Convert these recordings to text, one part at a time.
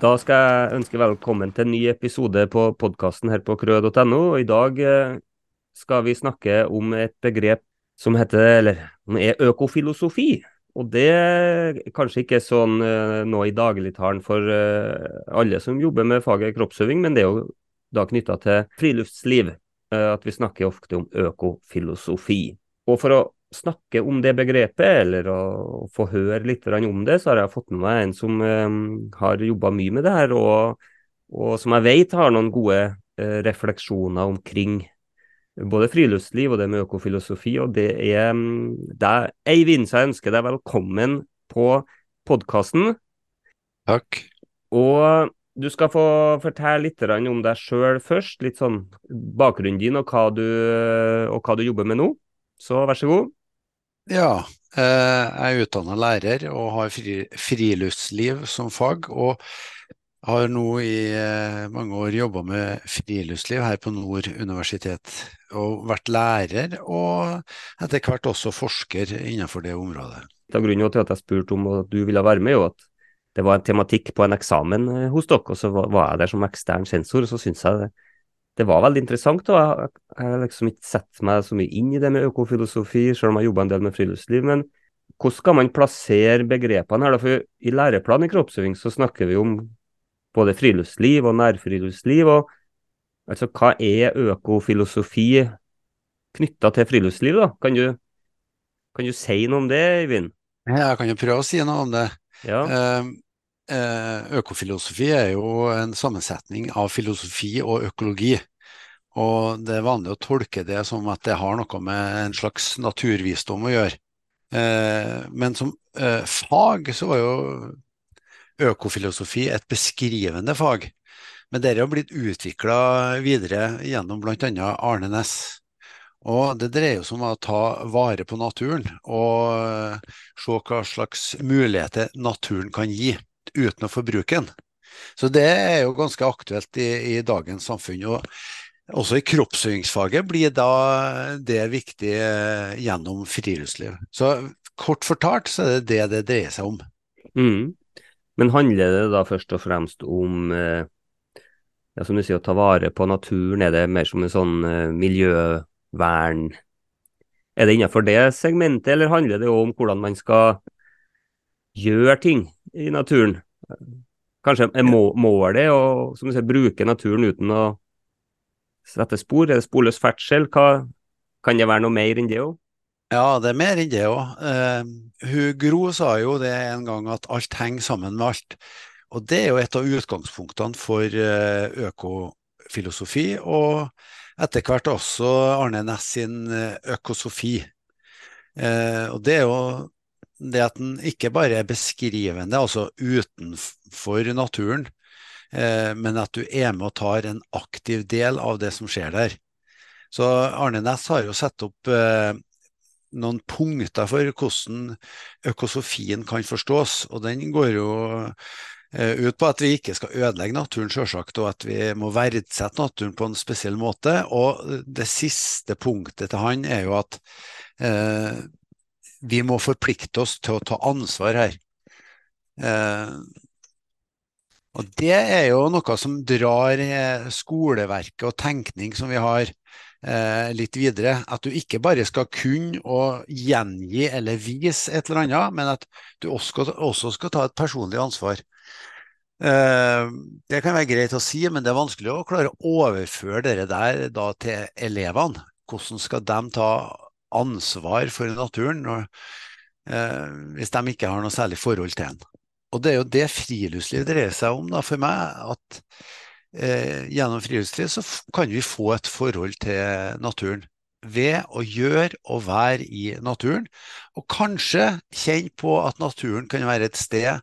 Da skal jeg ønske velkommen til en ny episode på podkasten her på krø.no. I dag eh, skal vi snakke om et begrep som heter, eller som er økofilosofi. Og det er kanskje ikke sånn eh, nå i dagligtalen for eh, alle som jobber med faget kroppsøving, men det er jo da knytta til friluftsliv at vi snakker ofte om økofilosofi. Og for å snakke om det begrepet, eller å få høre litt om det, så har jeg fått med meg en som um, har jobba mye med det her, og, og, som jeg vet har noen gode uh, refleksjoner omkring både friluftsliv og det med økofilosofi. Og det er um, Eivind, så jeg ønsker deg velkommen på podkasten. Takk. Og du skal få fortelle litt om deg sjøl først. Litt sånn bakgrunnen din og hva, du, og hva du jobber med nå. Så vær så god. Ja, eh, jeg er utdanna lærer og har friluftsliv som fag. Og har nå i eh, mange år jobba med friluftsliv her på Nord universitet. Og vært lærer, og etter hvert også forsker innenfor det området. Da grunnen til at jeg spurte om at du ville være med, jo at det var en tematikk på en eksamen eh, hos dere, og så var jeg der som ekstern sensor. og så syns jeg det det var veldig interessant. og Jeg har liksom ikke sett meg så mye inn i det med økofilosofi, selv om jeg jobber en del med friluftsliv. Men hvordan skal man plassere begrepene her? da? For I læreplanen i kroppsøving så snakker vi om både friluftsliv og nærfriluftsliv. og altså Hva er økofilosofi knytta til friluftsliv? da? Kan du, kan du si noe om det, Eivind? Jeg kan jo prøve å si noe om det. Ja. Um, Økofilosofi er jo en sammensetning av filosofi og økologi. Og det er vanlig å tolke det som at det har noe med en slags naturvisdom å gjøre. Eh, men som eh, fag så var jo økofilosofi et beskrivende fag. Men det har blitt utvikla videre gjennom bl.a. Arne Næss. Og det dreier seg om å ta vare på naturen og se hva slags muligheter naturen kan gi uten å forbruke den. Så det er jo ganske aktuelt i, i dagens samfunn. og også i kroppsøvingsfaget blir da det viktig eh, gjennom friluftsliv. Så kort fortalt så er det det det dreier seg om. Mm. Men handler det da først og fremst om eh, ja, som du sier, å ta vare på naturen? Er det mer som en sånn eh, miljøvern? Er det innenfor det segmentet, eller handler det om hvordan man skal gjøre ting i naturen? Kanskje er målet å som du sier, bruke naturen uten å sette spor? Er det sporløs ferdsel? Hva, kan det være noe mer enn det òg? Ja, det er mer enn det òg. Uh, Gro sa jo det en gang at alt henger sammen med alt. Og det er jo et av utgangspunktene for uh, økofilosofi, og etter hvert også Arne Næss sin uh, økosofi. Uh, og det er jo det at den ikke bare er beskrivende, altså utenfor naturen, Eh, men at du er med og tar en aktiv del av det som skjer der. Så Arne Næss har jo satt opp eh, noen punkter for hvordan økosofien kan forstås, og den går jo eh, ut på at vi ikke skal ødelegge naturen, selvsagt, og at vi må verdsette naturen på en spesiell måte. Og det siste punktet til han er jo at eh, vi må forplikte oss til å ta ansvar her. Eh, og det er jo noe som drar eh, skoleverket og tenkning som vi har eh, litt videre. At du ikke bare skal kunne å gjengi eller vise et eller annet, men at du også skal, også skal ta et personlig ansvar. Eh, det kan være greit å si, men det er vanskelig å klare å overføre det der da, til elevene. Hvordan skal de ta ansvar for naturen når, eh, hvis de ikke har noe særlig forhold til den? Og det er jo det friluftsliv dreier seg om da, for meg. At eh, gjennom friluftsliv så kan vi få et forhold til naturen. Ved å gjøre og være i naturen, og kanskje kjenne på at naturen kan være et sted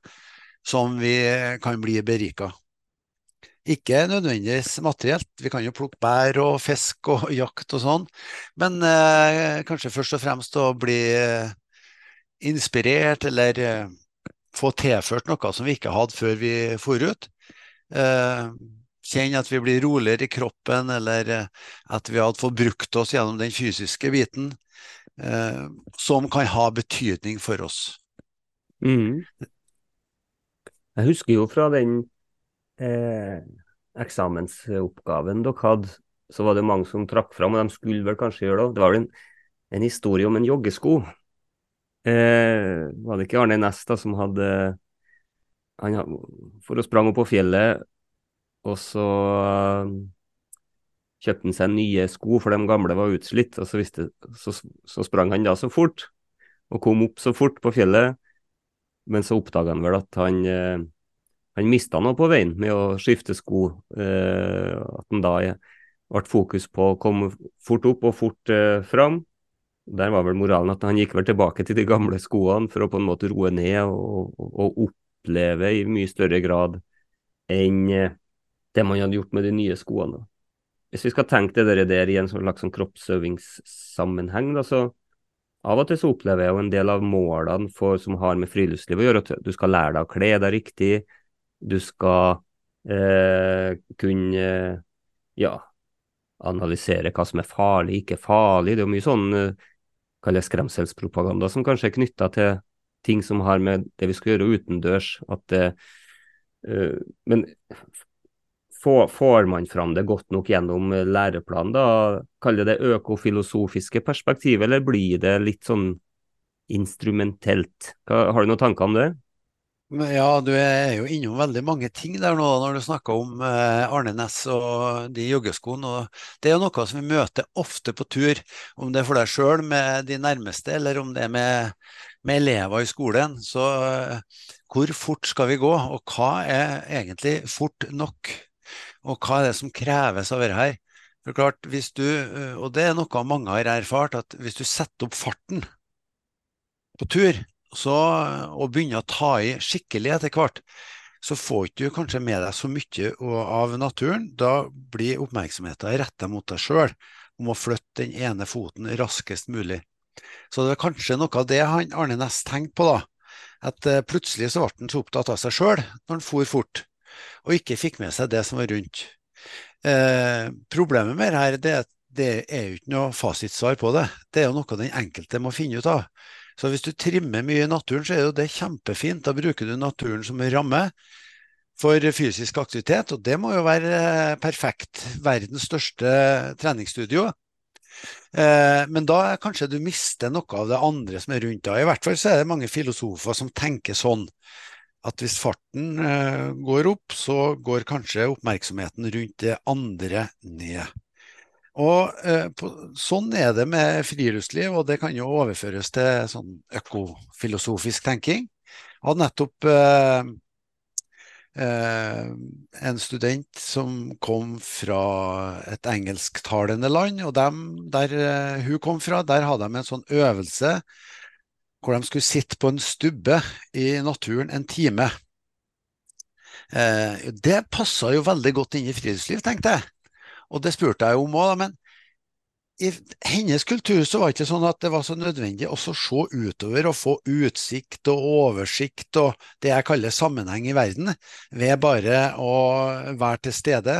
som vi kan bli berika. Ikke nødvendigvis materielt, vi kan jo plukke bær og fisk og jakt og sånn, men eh, kanskje først og fremst å bli eh, inspirert eller eh, få tilført noe som vi ikke hadde før vi for ut. Eh, kjenne at vi blir roligere i kroppen, eller eh, at vi hadde fått brukt oss gjennom den fysiske biten, eh, som kan ha betydning for oss. Mm. Jeg husker jo fra den eh, eksamensoppgaven dere hadde, så var det mange som trakk fram, og de skulle vel kanskje gjøre det òg. Det var vel en, en, historie om en joggesko. Eh, var det ikke Arne Næss som hadde han For å sprang opp på fjellet, og så uh, kjøpte han seg nye sko, for de gamle var utslitt. Og så, visste, så, så sprang han da så fort, og kom opp så fort på fjellet. Men så oppdaga han vel at han uh, han mista noe på veien med å skifte sko. Eh, at han da ble fokus på å komme fort opp og fort eh, fram. Der var vel moralen at han gikk vel tilbake til de gamle skoene for å på en måte roe ned og, og, oppleve i mye større grad enn eh, det man hadde gjort med de nye skoene. Hvis vi skal tenke det der i en slags sånn kroppsøvingssammenheng, da, så av og til så opplever jeg jo en del av målene for, som har med friluftsliv å gjøre, at du skal lære deg å kle deg riktig, du skal eh, kunne ja, analysere hva som er farlig, ikke farlig. Det er jo mye sånn eh, skremselspropaganda som kanskje er knytta til ting som har med det vi skal gjøre utendørs. At det, uh, men får, får, man fram det godt nok gjennom læreplanen, da kaller det økofilosofiske perspektivet, eller blir det litt sånn instrumentelt? Har du noen tanker om det? Ja, du er jo innom veldig mange ting der nå når du snakker om eh, Arne Næss og de joggeskoene. Det er jo noe som vi møter ofte på tur, om det er for deg sjøl med de nærmeste, eller om det er med, med elever i skolen. Så eh, hvor fort skal vi gå, og hva er egentlig fort nok? Og hva er det som kreves av dette her? For klart, hvis du, eh, og det er noe mange har erfart, at hvis du setter opp farten på tur, så, og begynner å ta i skikkelig etter hvert, så får ikke du kanskje med deg så mye av naturen. Da blir oppmerksomheten retta mot deg sjøl, om å flytte den ene foten raskest mulig. Så det er kanskje noe av det han Arne Næss tenkte på, da. At uh, plutselig så ble han så opptatt av seg sjøl når han for fort, og ikke fikk med seg det som var rundt. Eh, problemet med dette det, det er jo ikke noe fasitsvar på det. Det er jo noe den enkelte må finne ut av. Så hvis du trimmer mye i naturen, så er jo det kjempefint. Da bruker du naturen som ramme for fysisk aktivitet, og det må jo være eh, perfekt. Verdens største treningsstudio. Eh, men da kanskje du mister noe av det andre som er rundt deg. I hvert fall så er det mange filosofer som tenker sånn at hvis farten eh, går opp, så går kanskje oppmerksomheten rundt det andre ned. Og eh, på, Sånn er det med friluftsliv, og det kan jo overføres til sånn økofilosofisk tenking. Jeg hadde nettopp eh, eh, en student som kom fra et engelsktalende land, og dem, der eh, hun kom fra, der hadde de en sånn øvelse hvor de skulle sitte på en stubbe i naturen en time. Eh, det passa jo veldig godt inn i friluftsliv, tenkte jeg. Og det spurte jeg om òg, men i hennes kultur så var det ikke sånn at det var så nødvendig å se utover og få utsikt og oversikt og det jeg kaller sammenheng i verden, ved bare å være til stede.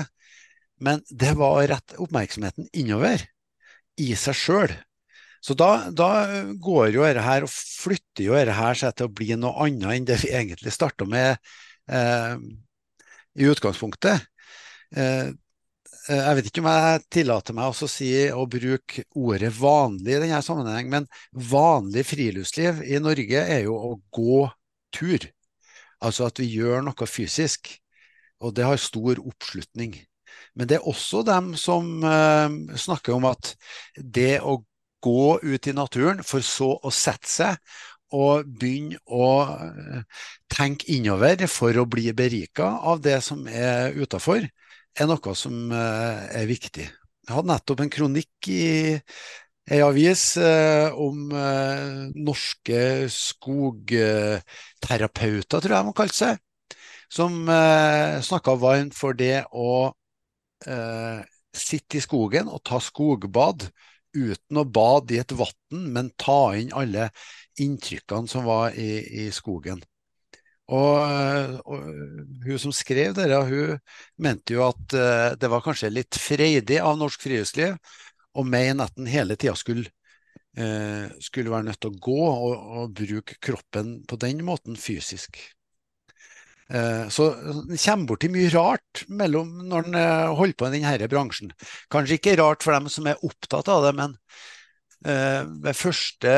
Men det var å rette oppmerksomheten innover, i seg sjøl. Så da, da, går jo dette her og flytter jo dette her seg til å bli noe annet enn det vi egentlig starta med eh, i utgangspunktet. Eh, jeg vet ikke om jeg tillater meg å si å bruke ordet vanlig i denne sammenheng, men vanlig friluftsliv i Norge er jo å gå tur. Altså at vi gjør noe fysisk. Og det har stor oppslutning. Men det er også dem som uh, snakker om at det å gå ut i naturen for så å sette seg og begynne å eh, tenke innover for å bli berika av det som er utafor, er noe som eh, er viktig. Jeg hadde nettopp en kronikk i ei avis eh, om eh, norske skogterapeuter, tror jeg de kalte kalt seg, som eh, snakka varmt for det å sitte i skogen og ta skogbad uten å bade i et vann, men ta inn alle inntrykkene som var i, i skogen. Og, og, hun som skrev det, hun mente jo at uh, det var kanskje litt freidig av norsk friluftsliv å mene at en hele tida skulle, uh, skulle være nødt til å gå og, og, bruke kroppen på den måten fysisk. Eh, så en kommer borti mye rart mellom når en eh, holder på i denne bransjen. Kanskje ikke rart for dem som er opptatt av det, men eh, ved første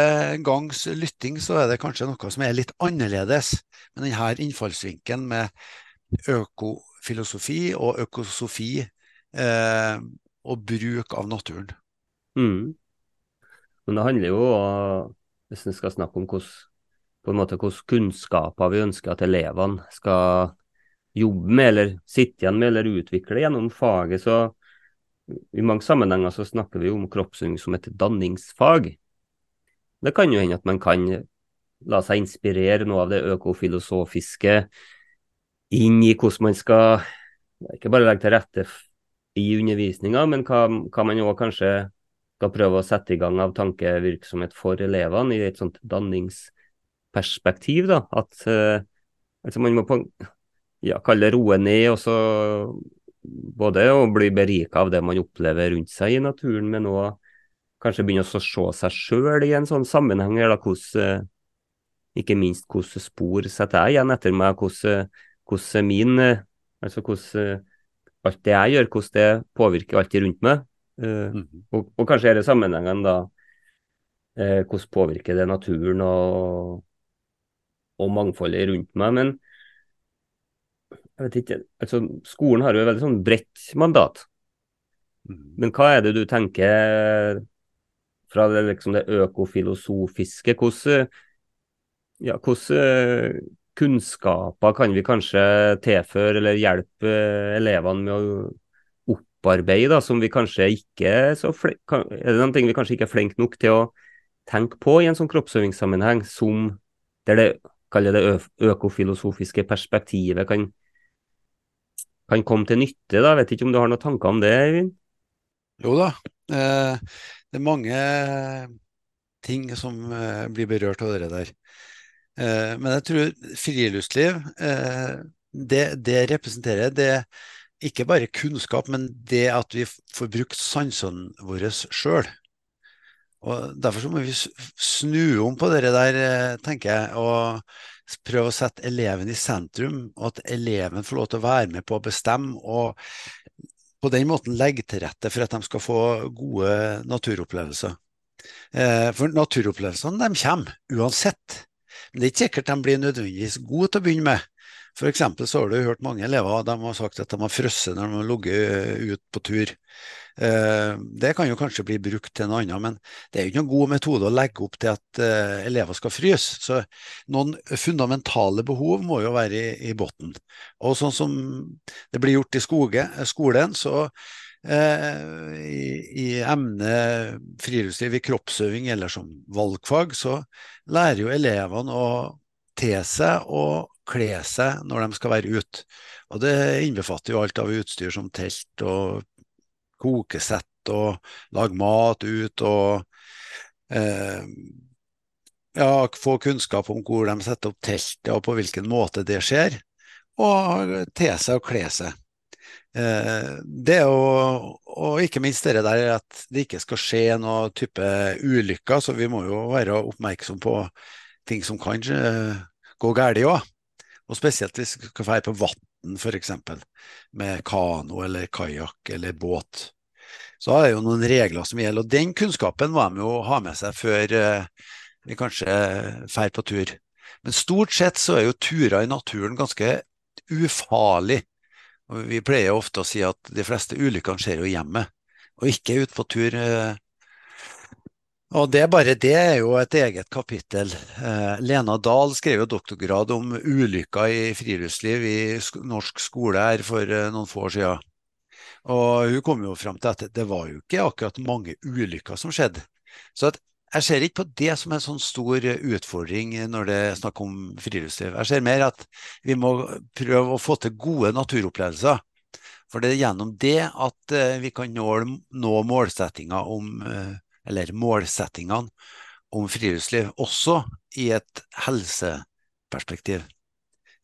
gangs lytting så er det kanskje noe som er litt annerledes med denne innfallsvinkelen med økofilosofi og økosofi og bruk av naturen. Mm. Men det handler jo, hvis en skal snakke om hvilke kunnskaper vi ønsker at elevene skal jobbe med, eller sitte igjen med, eller utvikle gjennom faget. Så i mange sammenhenger så snakker vi om kroppsøving som et danningsfag. Det kan jo hende at man kan la seg inspirere noe av det økofilosofiske inn i hvordan man skal ikke bare legge til rette i undervisninga, men hva, hva man òg kanskje skal prøve å sette i gang av tankevirksomhet for elevene i et sånt danningsperspektiv. da, At uh, altså man må på, ja, kalle roe ned, og så både å bli berika av det man opplever rundt seg i naturen, men òg kanskje begynne å se seg sjøl i en sånn sammenheng. eller hvordan, Ikke minst hvilke spor setter jeg igjen etter meg, hvordan, hvordan min altså hvordan alt det jeg gjør, hvordan det påvirker alt rundt meg. Mm -hmm. og, og, kanskje er det sammenhengen da hvordan påvirker det naturen og og mangfoldet rundt meg. Men jeg vet ikke, altså skolen har jo et veldig sånn bredt mandat. Mm. Men hva er det du tenker fra det, liksom det økofilosofiske? Hvordan, ja, hvordan kunnskaper kan vi kanskje tilføre eller hjelpe elevene med å opparbeide, da, som vi kanskje ikke er så flinke Er det noen ting vi kanskje ikke er flinke nok til å tenke på i en sånn kroppsøvingssammenheng, som der det det økofilosofiske perspektivet kan, kan komme til nytte. da. Vet ikke om du har noen tanker om det, Eivind? Jo da. Eh, det er mange ting som eh, blir berørt av det der. Eh, men jeg tror friluftsliv, det, det representerer det ikke bare kunnskap, men det at vi får brukt sansene våre sjøl. Og Derfor så må vi snu om på det der, eh, tenker jeg, og prøve å sette eleven i sentrum, og at eleven får lov til å være med på å bestemme. og på den måten legge til rette for at de skal få gode naturopplevelser. Eh, for naturopplevelsene de kommer uansett. Men det er ikke sikkert de blir nødvendigvis gode til å begynne med. For eksempel så har du hørt mange elever de har sagt at de har frosset når de har ligget ut på tur. Eh, det kan jo kanskje bli brukt til noe annet, men det er jo ikke noen god metode å legge opp til at eh, elever skal fryse. Så noen fundamentale behov må jo være i, i bunnen. Og sånn som det blir gjort i skoge, skolen, så i, i emnet friluftsliv i kroppsøving eller som valgfag, så lærer jo elevene å te seg og kle seg når de skal være ute. Og det innbefatter jo alt av utstyr som telt og kokesett og lage mat ut og eh, ja, få kunnskap om hvor de setter opp teltet og på hvilken måte det skjer, og te seg og kle seg. Eh, det og, og, ikke minst det der at det ikke skal skje noe type ulykker, så vi må jo være oppmerksom på ting som kan eh, gå galt òg. Og spesielt hvis vi skal dra på vann, f.eks. med kano eller kajakk eller båt. Så er det jo noen regler som gjelder, og den kunnskapen må de jo ha med seg før uh, vi kanskje drar på tur. Men stort sett så er jo turer i naturen ganske ufarlig. Vi pleier ofte å si at de fleste ulykkene skjer jo hjemme, og ikke ute på tur. Uh, og det bare det er jo et eget kapittel. Eh, Lena Dahl skrev jo doktorgrad om ulykker i friluftsliv i norsk skole her for eh, noen få år siden. Og hun kom jo fram til at det var jo ikke akkurat mange ulykker som skjedde. Så jeg ser ikke på det som en sånn stor utfordring når det er snakk om friluftsliv. Jeg ser mer at vi må prøve å få til gode naturopplevelser. For det er gjennom det at eh, vi kan nå, nå målsettinga om eller målsettingene om friluftsliv, også i et helseperspektiv.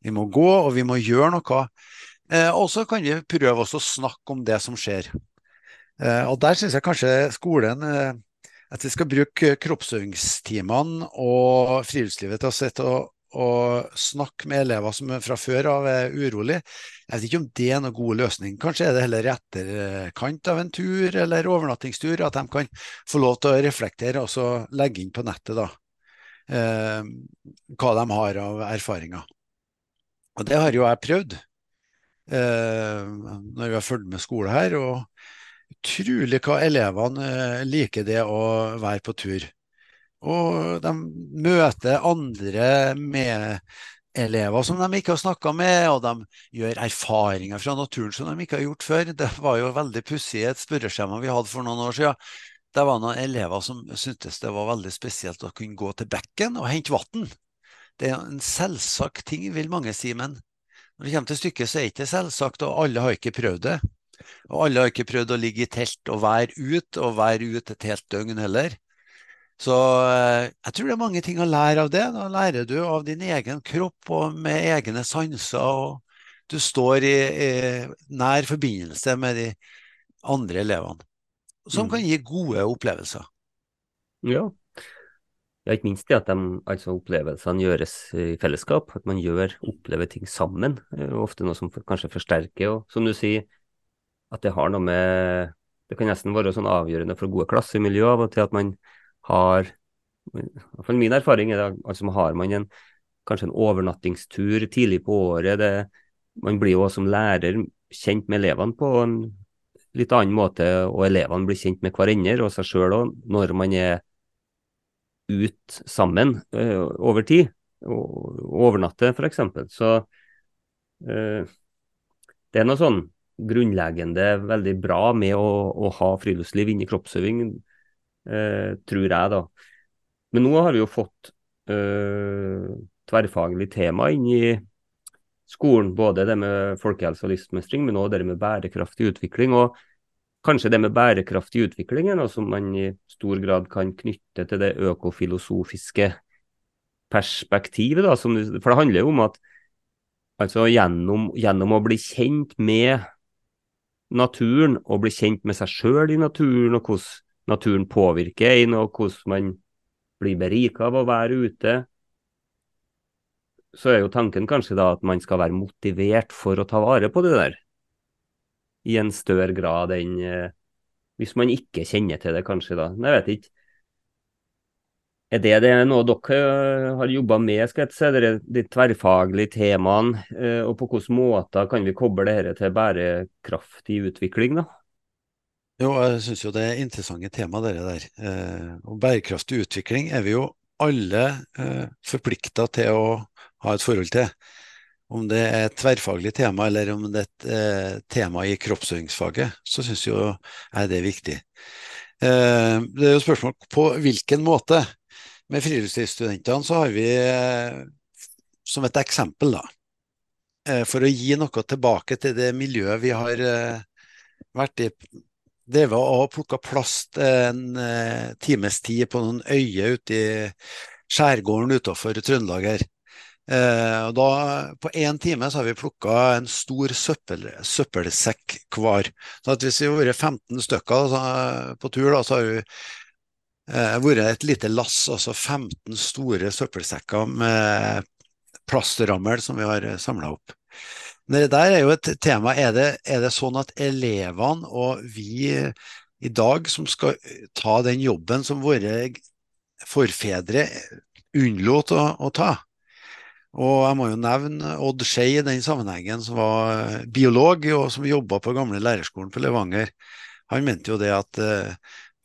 Vi må gå, og vi må gjøre noe. Eh, og så kan vi prøve å snakke om det som skjer. Eh, og der syns jeg kanskje skolen eh, at vi skal bruke kroppsøvingstimene og friluftslivet til å sitte og, og snakke med elever som fra før av er urolig. Jeg vet ikke om det er noen god løsning. Kanskje er det heller i etterkant av en tur eller overnattingstur at de kan få lov til å reflektere og så legge inn på nettet da, eh, hva de har av erfaringer. Og det har jo jeg prøvd eh, når vi har fulgt med skole her. og Utrolig hva elevene eh, liker det å være på tur. Og de møter andre medelever som de ikke har snakka med, og de gjør erfaringer fra naturen som de ikke har gjort før. Det var jo veldig pussig et spørreskjema vi hadde for noen år siden. Det var noen elever som syntes det var veldig spesielt å kunne gå til bekken og hente vann. Det er en selvsagt ting, vil mange si, men når det kommer til stykket, så er det ikke selvsagt, og alle har ikke prøvd det. Og alle har ikke prøvd å ligge i telt og være ute, og være ute et helt døgn heller. Så eh, jeg tror det er mange ting å lære av det. Da lærer du av din egen kropp og med egne sanser. og Du står i, i nær forbindelse med de andre elevene, som mm. kan gi gode opplevelser. Ja. ja ikke minst det at de, altså opplevelsene gjøres i fellesskap. At man gjør, opplever ting sammen. Er ofte noe som kanskje forsterker. Og som du sier, at det har noe med Det kan nesten være sånn avgjørende for gode klassemiljø av og til at man har for Min erfaring er det altså har man en, kanskje en overnattingstur tidlig på året. Det, man blir jo som lærer kjent med elevene på en litt annen måte, og elevene blir kjent med hverandre og seg sjøl òg når man er ut sammen øh, over tid. Og overnatter, f.eks. Så øh, det er noe sånn grunnleggende veldig bra med å, å ha friluftsliv inni kroppsøving eh, tror jeg, da. Men nå har vi jo fått eh, tverrfaglig tema inn i skolen. Både det med folkehelse og livsmestring, men også det med bærekraftig utvikling. og Kanskje det med bærekraftig utvikling er noe som man i stor grad kan knytte til det økofilosofiske perspektivet. Da, som, for det handler jo om at altså gjennom, gjennom å bli kjent med naturen, og bli kjent med seg sjøl i naturen, og hvordan naturen påvirker en, og hvordan man blir berika av å være ute, så er jo tanken kanskje da at man skal være motivert for å ta vare på det der. I en større grad enn eh, hvis man ikke kjenner til det, kanskje, da. Jeg vet ikke. Er det, det noe dere eh, har jobba med, skal jeg si, de, de tverrfaglige temaene? Eh, og på hvilke måter kan vi koble dette til bærekraftig utvikling, da? Jo, jeg syns det er interessante tema, dere der. Eh, og bærekraftig utvikling er vi jo alle forplikta til å ha et forhold til. Om det er et tverrfaglig tema, eller om det er et tema i kroppsøvingsfaget, så syns jeg det er viktig. Det er jo spørsmål på hvilken måte. Med friluftslivsstudentene så har vi, eh, som et eksempel, da, eh, for å gi noe tilbake til det miljøet vi har vært i drevet og plukka plast en eh, times tid på noen øyer ute i skjærgården utafor Trøndelag her. Eh, og da, på én time så har vi plukka en stor søppel, søppelsekk hver. Så hvis vi har vært 15 stykker på tur, da, så har vi eh, vært et lite lass, altså 15 store søppelsekker med plastrammel som vi har samla opp. Men Det der er jo et tema. Er det, er det sånn at elevene og vi i dag som skal ta den jobben som våre forfedre unnlot å, å ta? Og jeg må jo nevne Odd Skei i den sammenhengen, som var biolog og som jobba på gamle lærerskolen på Levanger. Han mente jo det at,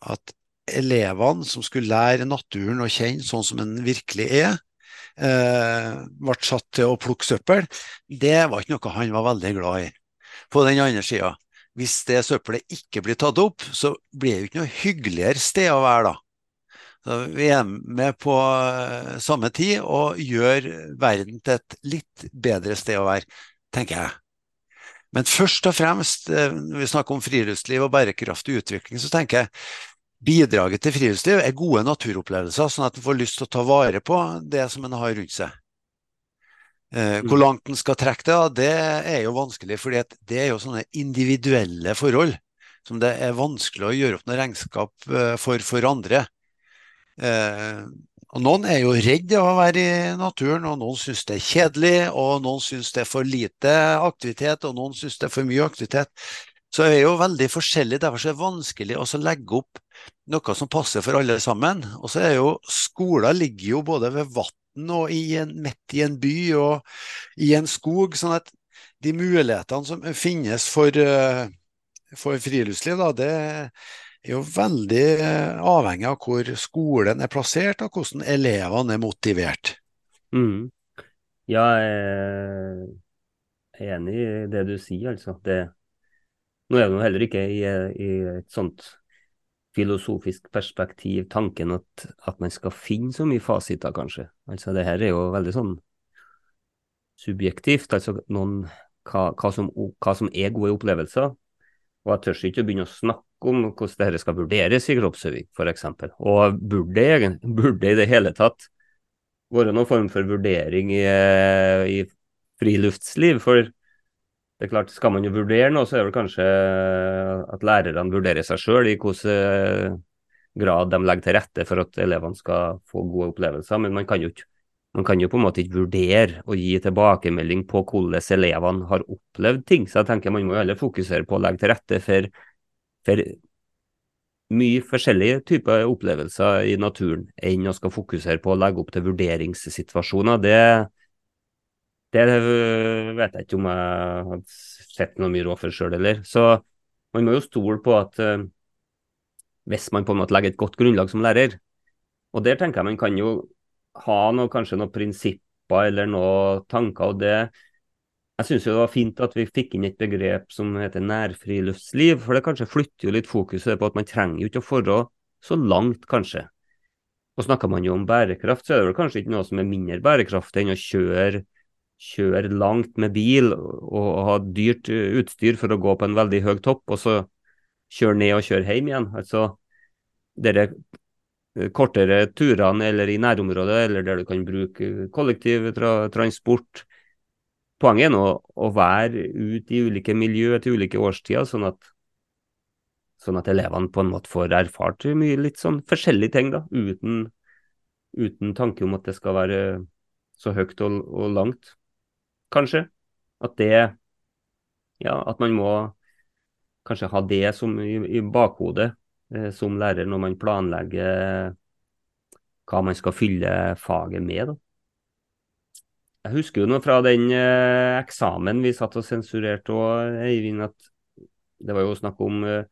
at elevene som skulle lære naturen å kjenne sånn som den virkelig er, eh, ble satt til å plukke søppel, det var ikke noe han var veldig glad i. På den andre sida, hvis det søppelet ikke blir tatt opp, så blir det jo ikke noe hyggeligere sted å være da. Så vi er med på eh, samme tid og gjør verden til et litt bedre sted å være, tenker jeg. Men først og fremst, eh, når vi snakker om friluftsliv og bærekraftig utvikling, så tenker jeg bidraget til friluftsliv er gode naturopplevelser, sånn at en får lyst til å ta vare på det som en har rundt seg. Eh, hvor mm. langt en skal trekke det, det er jo vanskelig, for det er jo sånne individuelle forhold som det er vanskelig å gjøre opp noe regnskap eh, for for andre. Eh, Og Noen er jo redd av å være i naturen, og noen syns det er kjedelig, og noen syns det er for lite aktivitet, og noen syns det er for mye aktivitet. Så er jo veldig forskjellig, derfor er det vanskelig å legge opp noe som passer for alle sammen. Og så er jo skoler ligger jo både ved vann og i en, midt i en by og i en skog, sånn at de mulighetene som finnes for, eh, for friluftsliv, da, det er jo veldig eh, avhengig av hvor skolen er plassert, og hvordan elevene er motivert. Mm. Ja, jeg er enig i det du sier, altså. Det, nå er det heller ikke i, i, et sånt filosofisk perspektiv tanken at, at, man skal finne så mye fasiter, kanskje. Altså, det her er jo veldig sånn subjektivt. Altså noen, hva, hva, som, hva som er gode opplevelser. Og jeg tør ikke å begynne å snakke om hvordan dette skal vurderes i kroppsøving, f.eks. Og burde burde i det hele tatt være noen form for vurdering i, i friluftsliv? For det er klart, skal man jo vurdere noe, så er det kanskje at lærerne vurderer seg sjøl i hvilken grad de legger til rette for at elevene skal få gode opplevelser. Men man kan jo, ikke, man kan jo på en måte ikke vurdere og gi tilbakemelding på hvordan elevene har opplevd ting. Så jeg tenker man må heller fokusere på å legge til rette for for mye forskjellige typer opplevelser i naturen enn å skal fokusere på å legge opp til vurderingssituasjoner. Det, det vet jeg ikke om jeg har sett noe mye råd for sjøl heller. Så man må jo stole på at uh, hvis man på en måte legger et godt grunnlag som lærer, og der tenker jeg man kan jo ha noe, kanskje noen prinsipper eller noen tanker, og det jeg syns det var fint at vi fikk inn et begrep som heter nærfriluftsliv, for det kanskje flytter jo litt fokuset på at man trenger jo ikke å forå så langt, kanskje. Og snakker man jo om bærekraft, så er det vel kanskje ikke noe som er mindre bærekraftig enn å kjøre, kjøre langt med bil og, ha dyrt utstyr for å gå på en veldig høy topp, og så kjøre ned og kjøre hjem igjen. Altså, dere kortere turene eller i nærområdet, eller der du kan bruke kollektivtransport, Poenget er nå å være ute i ulike miljø til ulike årstider, sånn at, sånn at elevene på en måte får erfart mye litt sånn forskjellige ting, da, uten, uten tanke om at det skal være så høyt og, og langt, kanskje. At det Ja, at man må kanskje ha det som i, i bakhodet eh, som lærer når man planlegger hva man skal fylle faget med. da. Jeg husker jo noe fra den eh, eksamen vi satt og sensurerte òg, Eivind, at det var jo snakk om eh,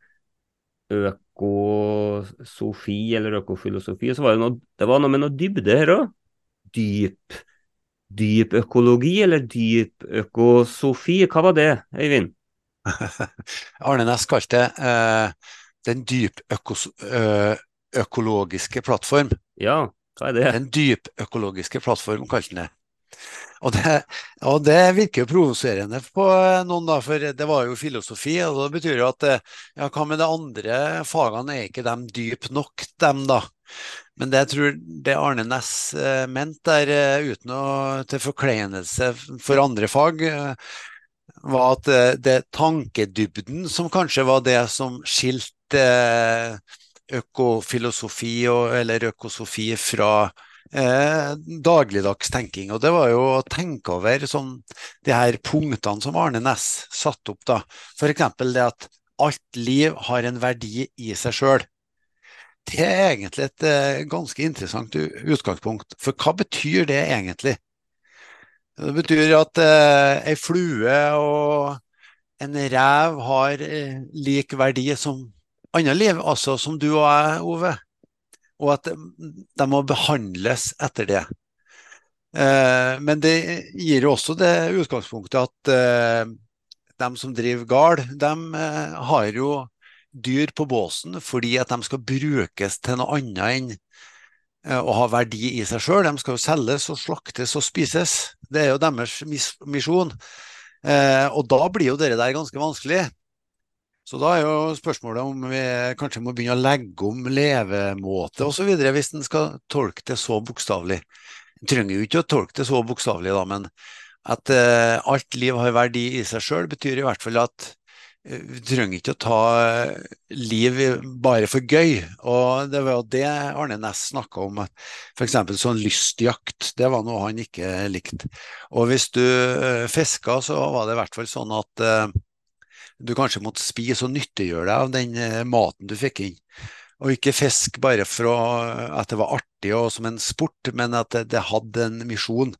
økosofi eller økofilosofi. og så var det, noe, det var noe med noe dybde her òg. Dyp. Dyp økologi eller dyp økosofi, hva var det, Øyvind? Arne Næss kalte det uh, den dypøkologiske plattform. Ja, hva er det? Den dypøkologiske plattform, kalte han det. Og det, og det, virker jo provoserende på noen, da, for det var jo filosofi. og Det betyr jo at ja, hva med de andre fagene, er ikke de dype nok, dem da? Men det jeg tror det Arne Næss eh, mente der, eh, uten å til forkleinelse for andre fag, eh, var at det tankedybden som kanskje var det som skilte økofilosofi og, eller økosofi fra eh, dagligdags tenking. Og det var jo å tenke over sånn, de her punktene som Arne Næss satte opp. da. F.eks. det at alt liv har en verdi i seg sjøl. Det er egentlig et eh, ganske interessant utgangspunkt. For hva betyr det egentlig? Det betyr at eh, ei flue og en rev har eh, lik verdi som annet liv, altså som du og jeg, Ove og at de må behandles etter det. Men det gir jo også det utgangspunktet at de som driver gard, de har jo dyr på båsen fordi at de skal brukes til noe annet enn å ha verdi i seg sjøl. De skal jo selges og slaktes og spises. Det er jo deres misjon. Og da blir jo det der ganske vanskelig. Så da er jo spørsmålet om vi kanskje må begynne å legge om levemåte osv. hvis en skal tolke det så bokstavelig. En trenger jo ikke å tolke det så bokstavelig, da, men at eh, alt liv har verdi i seg sjøl, betyr i hvert fall at vi trenger ikke å ta liv bare for gøy. Og det var jo det Arne Næss snakka om, f.eks. sånn lystjakt, det var noe han ikke likte. Og hvis du fiska, så var det i hvert fall sånn at du kanskje måtte spise og nyttiggjøre deg av den maten du fikk inn. Og ikke fisk bare for at det var artig og som en sport, men at det, det hadde en misjon.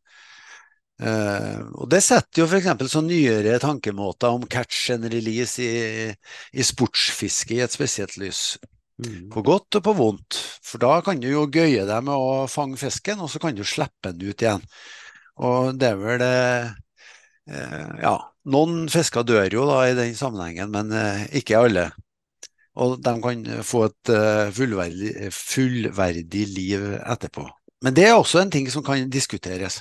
Uh, og Det setter jo f.eks. sånn nyere tankemåter om catch and release i, i sportsfiske i et spesielt lys. Mm. På godt og på vondt. For da kan du jo gøye deg med å fange fisken, og så kan du slippe den ut igjen. Og det er vel uh, Ja, noen fisker dør jo da i den sammenhengen, men uh, ikke alle. Og de kan få et fullverdig, fullverdig liv etterpå. Men det er også en ting som kan diskuteres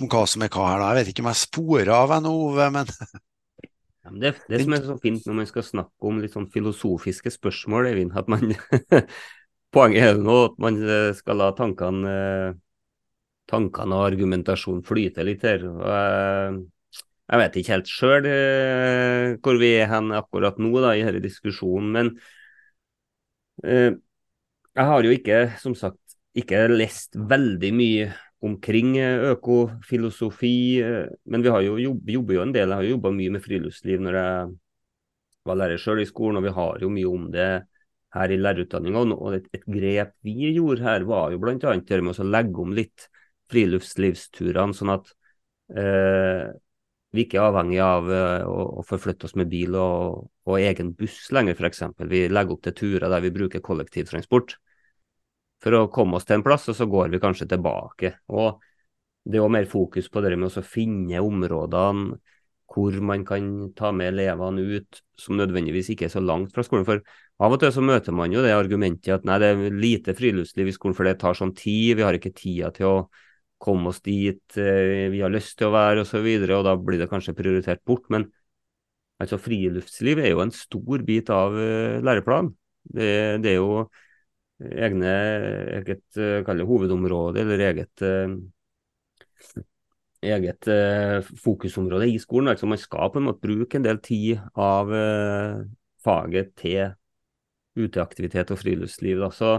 om hva som er hva her. da. Jeg vet ikke om jeg sporer av ennå, Ove, men ja, det, det som er så fint når man skal snakke om litt sånn filosofiske spørsmål, Eivind, at man Poenget er nå at man eh, skal la tankene, eh, tankene og argumentasjonen flyte litt her. jeg, jeg vet ikke helt sjøl eh, hvor vi er hen akkurat nå da, i denne diskusjonen, men eh, jeg har jo ikke, som sagt, ikke lest veldig mye omkring eh, økofilosofi. Eh, men vi har jo jobb, jobber jo en del. Jeg har jobba mye med friluftsliv når jeg var lærer sjøl i skolen, og vi har jo mye om det her i lærerutdanninga. Og et, et, grep vi gjorde her, var jo bl.a. det med å legge om litt friluftslivsturene, sånn at eh, vi ikke er avhengig av uh, å, å, forflytte oss med bil og, og egen buss lenger, f.eks. Vi legger opp til turer der vi bruker kollektivtransport for å komme oss til en plass, og så går vi kanskje tilbake. Og det er òg mer fokus på det med å finne områdene hvor man kan ta med elevene ut som nødvendigvis ikke er så langt fra skolen. For av og til så møter man jo det argumentet at nei, det er lite friluftsliv i skolen, for det tar sånn tid, vi har ikke tida til å komme oss dit eh, vi har lyst til å være osv., og, så videre, og da blir det kanskje prioritert bort. Men altså friluftsliv er jo en stor bit av uh, læreplanen. Det, det, er jo egne eget eh, hovedområde eller eget eh, eget eh, fokusområde i skolen. Altså man skal på en måte bruke en del tid av faget til uteaktivitet og friluftsliv. Så,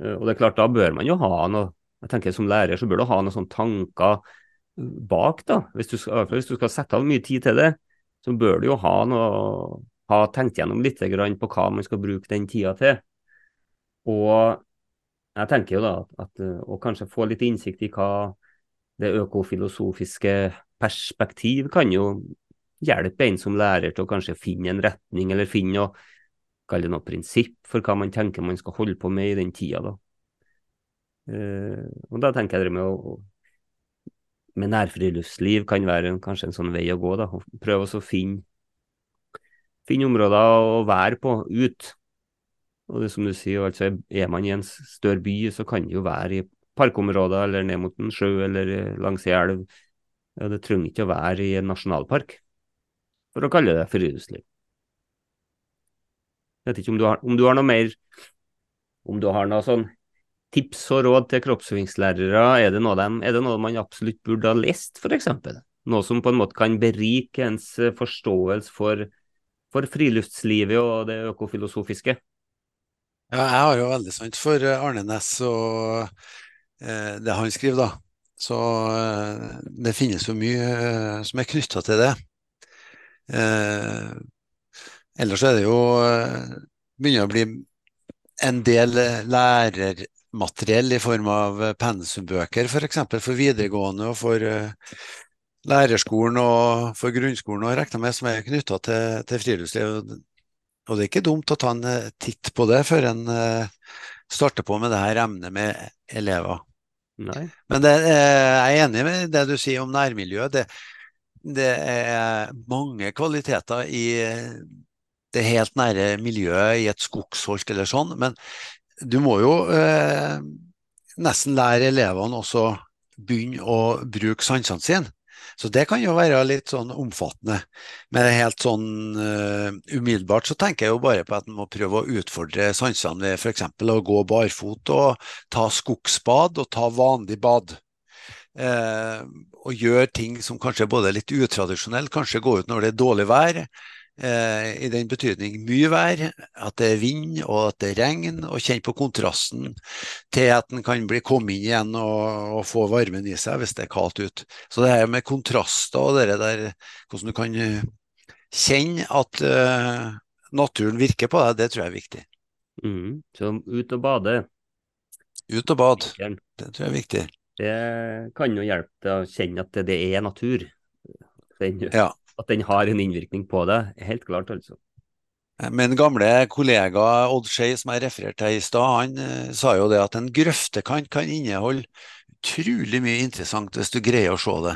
og det er klart, da bør man jo ha noe jeg tenker Som lærer så bør du ha noen sånne tanker bak. da. Hvis du, skal, hvis du skal sette av mye tid til det, så bør du jo ha noe, ha tenkt gjennom litt på hva man skal bruke den tida til. Og jeg tenker jo da at å kanskje få litt innsikt i hva det økofilosofiske perspektiv kan jo hjelpe en som lærer til å kanskje finne en retning, eller finne noe, kall det noe prinsipp for hva man tenker man skal holde på med i den tida. da. Uh, og da tenker jeg det med å med nærfriluftsliv kan være kanskje en sånn vei å gå. da, Prøve å finne, finne områder å være på ut, og det som du sier, altså Er man i en større by, så kan det jo være i parkområder eller ned mot en sjø eller langs ei elv. Ja, det trenger ikke å være i en nasjonalpark, for å kalle det friluftsliv. Jeg vet ikke om du, har, om du har noe mer Om du har noe sånn tips og råd til kroppsøvingslærere, er det noe, de, er det noe man absolutt burde ha lest, f.eks.? Noe som på en måte kan berike ens forståelse for, for friluftslivet og det økofilosofiske? Ja, jeg har jo veldig sant for eh, Arne Næss og eh, det han skriver, da. Så eh, det finnes jo mye eh, som er knytta til det. Eh, ellers er det jo eh, begynner å bli en del lærermateriell i form av pensumbøker, f.eks. For, for videregående og for lærerskolen og for grunnskolen, og regner med som er knytta til, til friluftsliv. Og det er ikke dumt å ta en eh, titt på det før en eh, starter på med det her emnet med elever. Nei. Men det, eh, jeg er enig med det du sier om nærmiljøet. Det, det er mange kvaliteter i det helt nære miljøet i et skogsholt eller sånn, men du må jo eh, nesten lære elevene også begynne å bruke sansene sine. Så det kan jo være litt sånn omfattende. Men helt sånn uh, umiddelbart så tenker jeg jo bare på at en må prøve å utfordre sansene ved f.eks. å gå barfot og ta skogsbad og ta vanlig bad. Uh, og gjøre ting som kanskje er både litt utradisjonelt, kanskje gå ut når det er dårlig vær. Eh, I den betydning mye vær, at det er vind og at det er regn, og kjenne på kontrasten til at en kan bli komme inn igjen og, og, få varmen i seg hvis det er kaldt ute. Så det her med kontraster og det der, hvordan du kan eh, kjenne at uh, naturen virker på deg, det tror jeg er viktig. Mm. Så ut og bade. Ut og bad, det tror jeg er viktig. Det kan jo hjelpe til å kjenne at det er natur. Den, ja at den har en innvirkning på det. Helt klart, altså. Min gamle kollega Odd Skei, som jeg refererte til i stad, han uh, sa jo det at en grøftekant kan inneholde utrolig mye interessant hvis du greier å se det.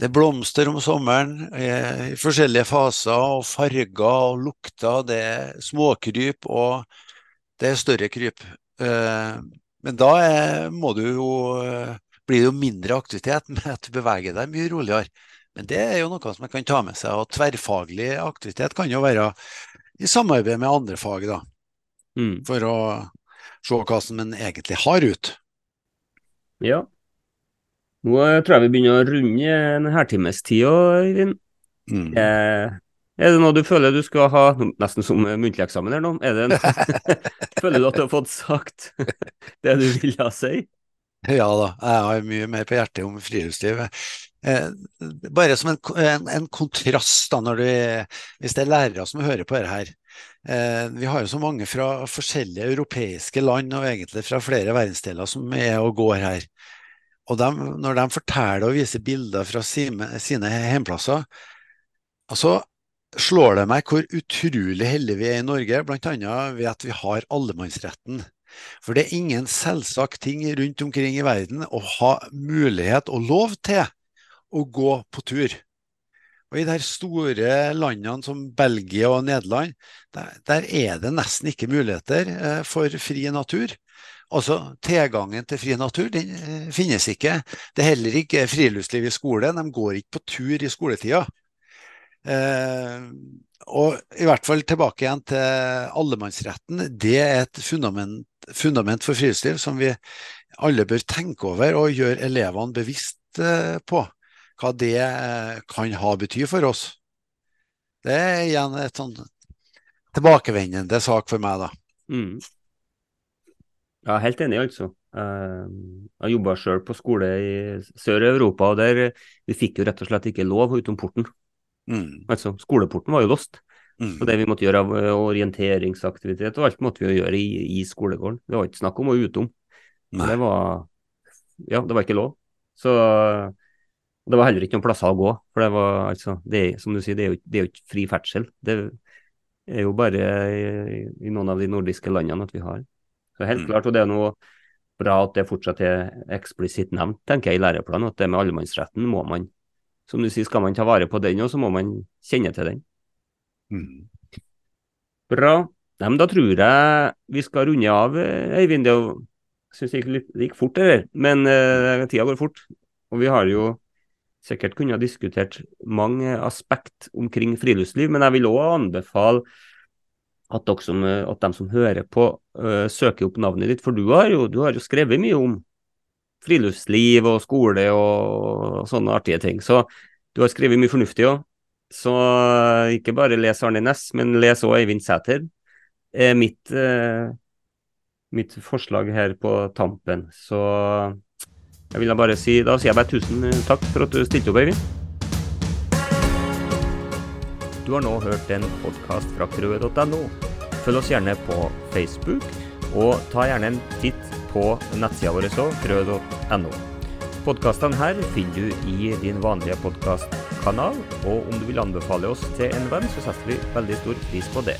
Det er blomster om sommeren eh, i forskjellige faser, og farger og lukter. Det er småkryp og det er større kryp. Men da må du jo, blir det jo mindre aktivitet med at du beveger deg mye roligere. Men det er jo noe som man kan ta med seg. Og tverrfaglig aktivitet kan jo være i samarbeid med andre fag, da. Mm. For å se hva som en egentlig har ut. Ja. Nå tror jeg vi begynner å runde en halvtimestid, Øyvind. Mm. Eh, er det noe du føler du skal ha, nesten som muntlig eksamen her nå, er det en, føler du at du har fått sagt det du ville si? Ja da, jeg har mye mer på hjertet om friluftsliv. Eh, bare som en, en, en kontrast, da, du, hvis det er lærere som hører på dette her. Eh, vi har jo så mange fra forskjellige europeiske land, og egentlig fra flere verdensdeler, som er og går her. Og de, når de forteller og viser bilder fra sine, sine hjemplasser, altså slår det meg hvor utrolig heldige vi er i Norge, bl.a. ved at vi har allemannsretten. For det er ingen selvsagt ting rundt omkring i verden å ha mulighet og lov til å gå på tur. Og I de store landene som Belgia og Nederland, der, der er det nesten ikke muligheter eh, for fri natur. Altså, Tilgangen til fri natur den eh, finnes ikke. Det er heller ikke friluftsliv i skole. De går ikke på tur i skoletida. Eh, og i hvert fall tilbake igjen til allemannsretten. Det er et fundament, fundament for friluftsliv som vi alle bør tenke over og gjøre elevene bevisst på hva det eh, kan ha bety for oss. Det er igjen et sånn tilbakevendende sak for meg, da. Mm. Ja, helt enig, altså. Eh, jeg jobba sjøl på skole i Sør-Europa, og der vi fikk jo rett og slett ikke lov utom porten. Mm. Altså, skoleporten var jo låst. Mm. Og det vi måtte gjøre av eh, orienteringsaktivitet og alt måtte vi jo gjøre i, i skolegården. Det var ikke snakk om å utom. Det var Ja, det var ikke lov. Så det var heller ikke noen plasser å gå. For det var altså, det som du sier, det er, jo, det er jo ikke fri ferdsel. Det er jo bare i, i, noen av de nordiske landene at vi har. Så helt mm. klart, og det er noe bra at det fortsatt er eksplisitt nevnt, tenker jeg, i læreplanen. At det med allemannsretten må man, som du sier, skal man ta vare på den, og så må man kjenne til den. Mm. Bra. Nei, men da tror jeg vi skal runde av, Eivind. Jeg syns det gikk, det gikk fort, eller? Men uh, tida går fort. Og vi har jo sikkert kunne ha diskutert mange aspekt omkring friluftsliv, men jeg vil òg anbefale at, som, at de som hører på, uh, søker opp navnet ditt. For du har, jo, du har, jo, skrevet mye om friluftsliv og skole og, sånne artige ting. Så du har skrevet mye fornuftig òg. Så uh, ikke bare les Arne Næss, men les òg Eivind Sæter. Er mitt, uh, mitt forslag her på tampen. Så jeg vil bare si, Da sier jeg bare tusen eh, takk for at du stilte opp, Øyvind. Du har nå hørt en podkast fra krøe.no. Følg oss gjerne på Facebook, og ta gjerne en titt på nettsida vår òg, krøe.no. Podkastene her finner du i din vanlige podkastkanal, og om du vil anbefale oss til en venn, så setter vi veldig stor pris på det.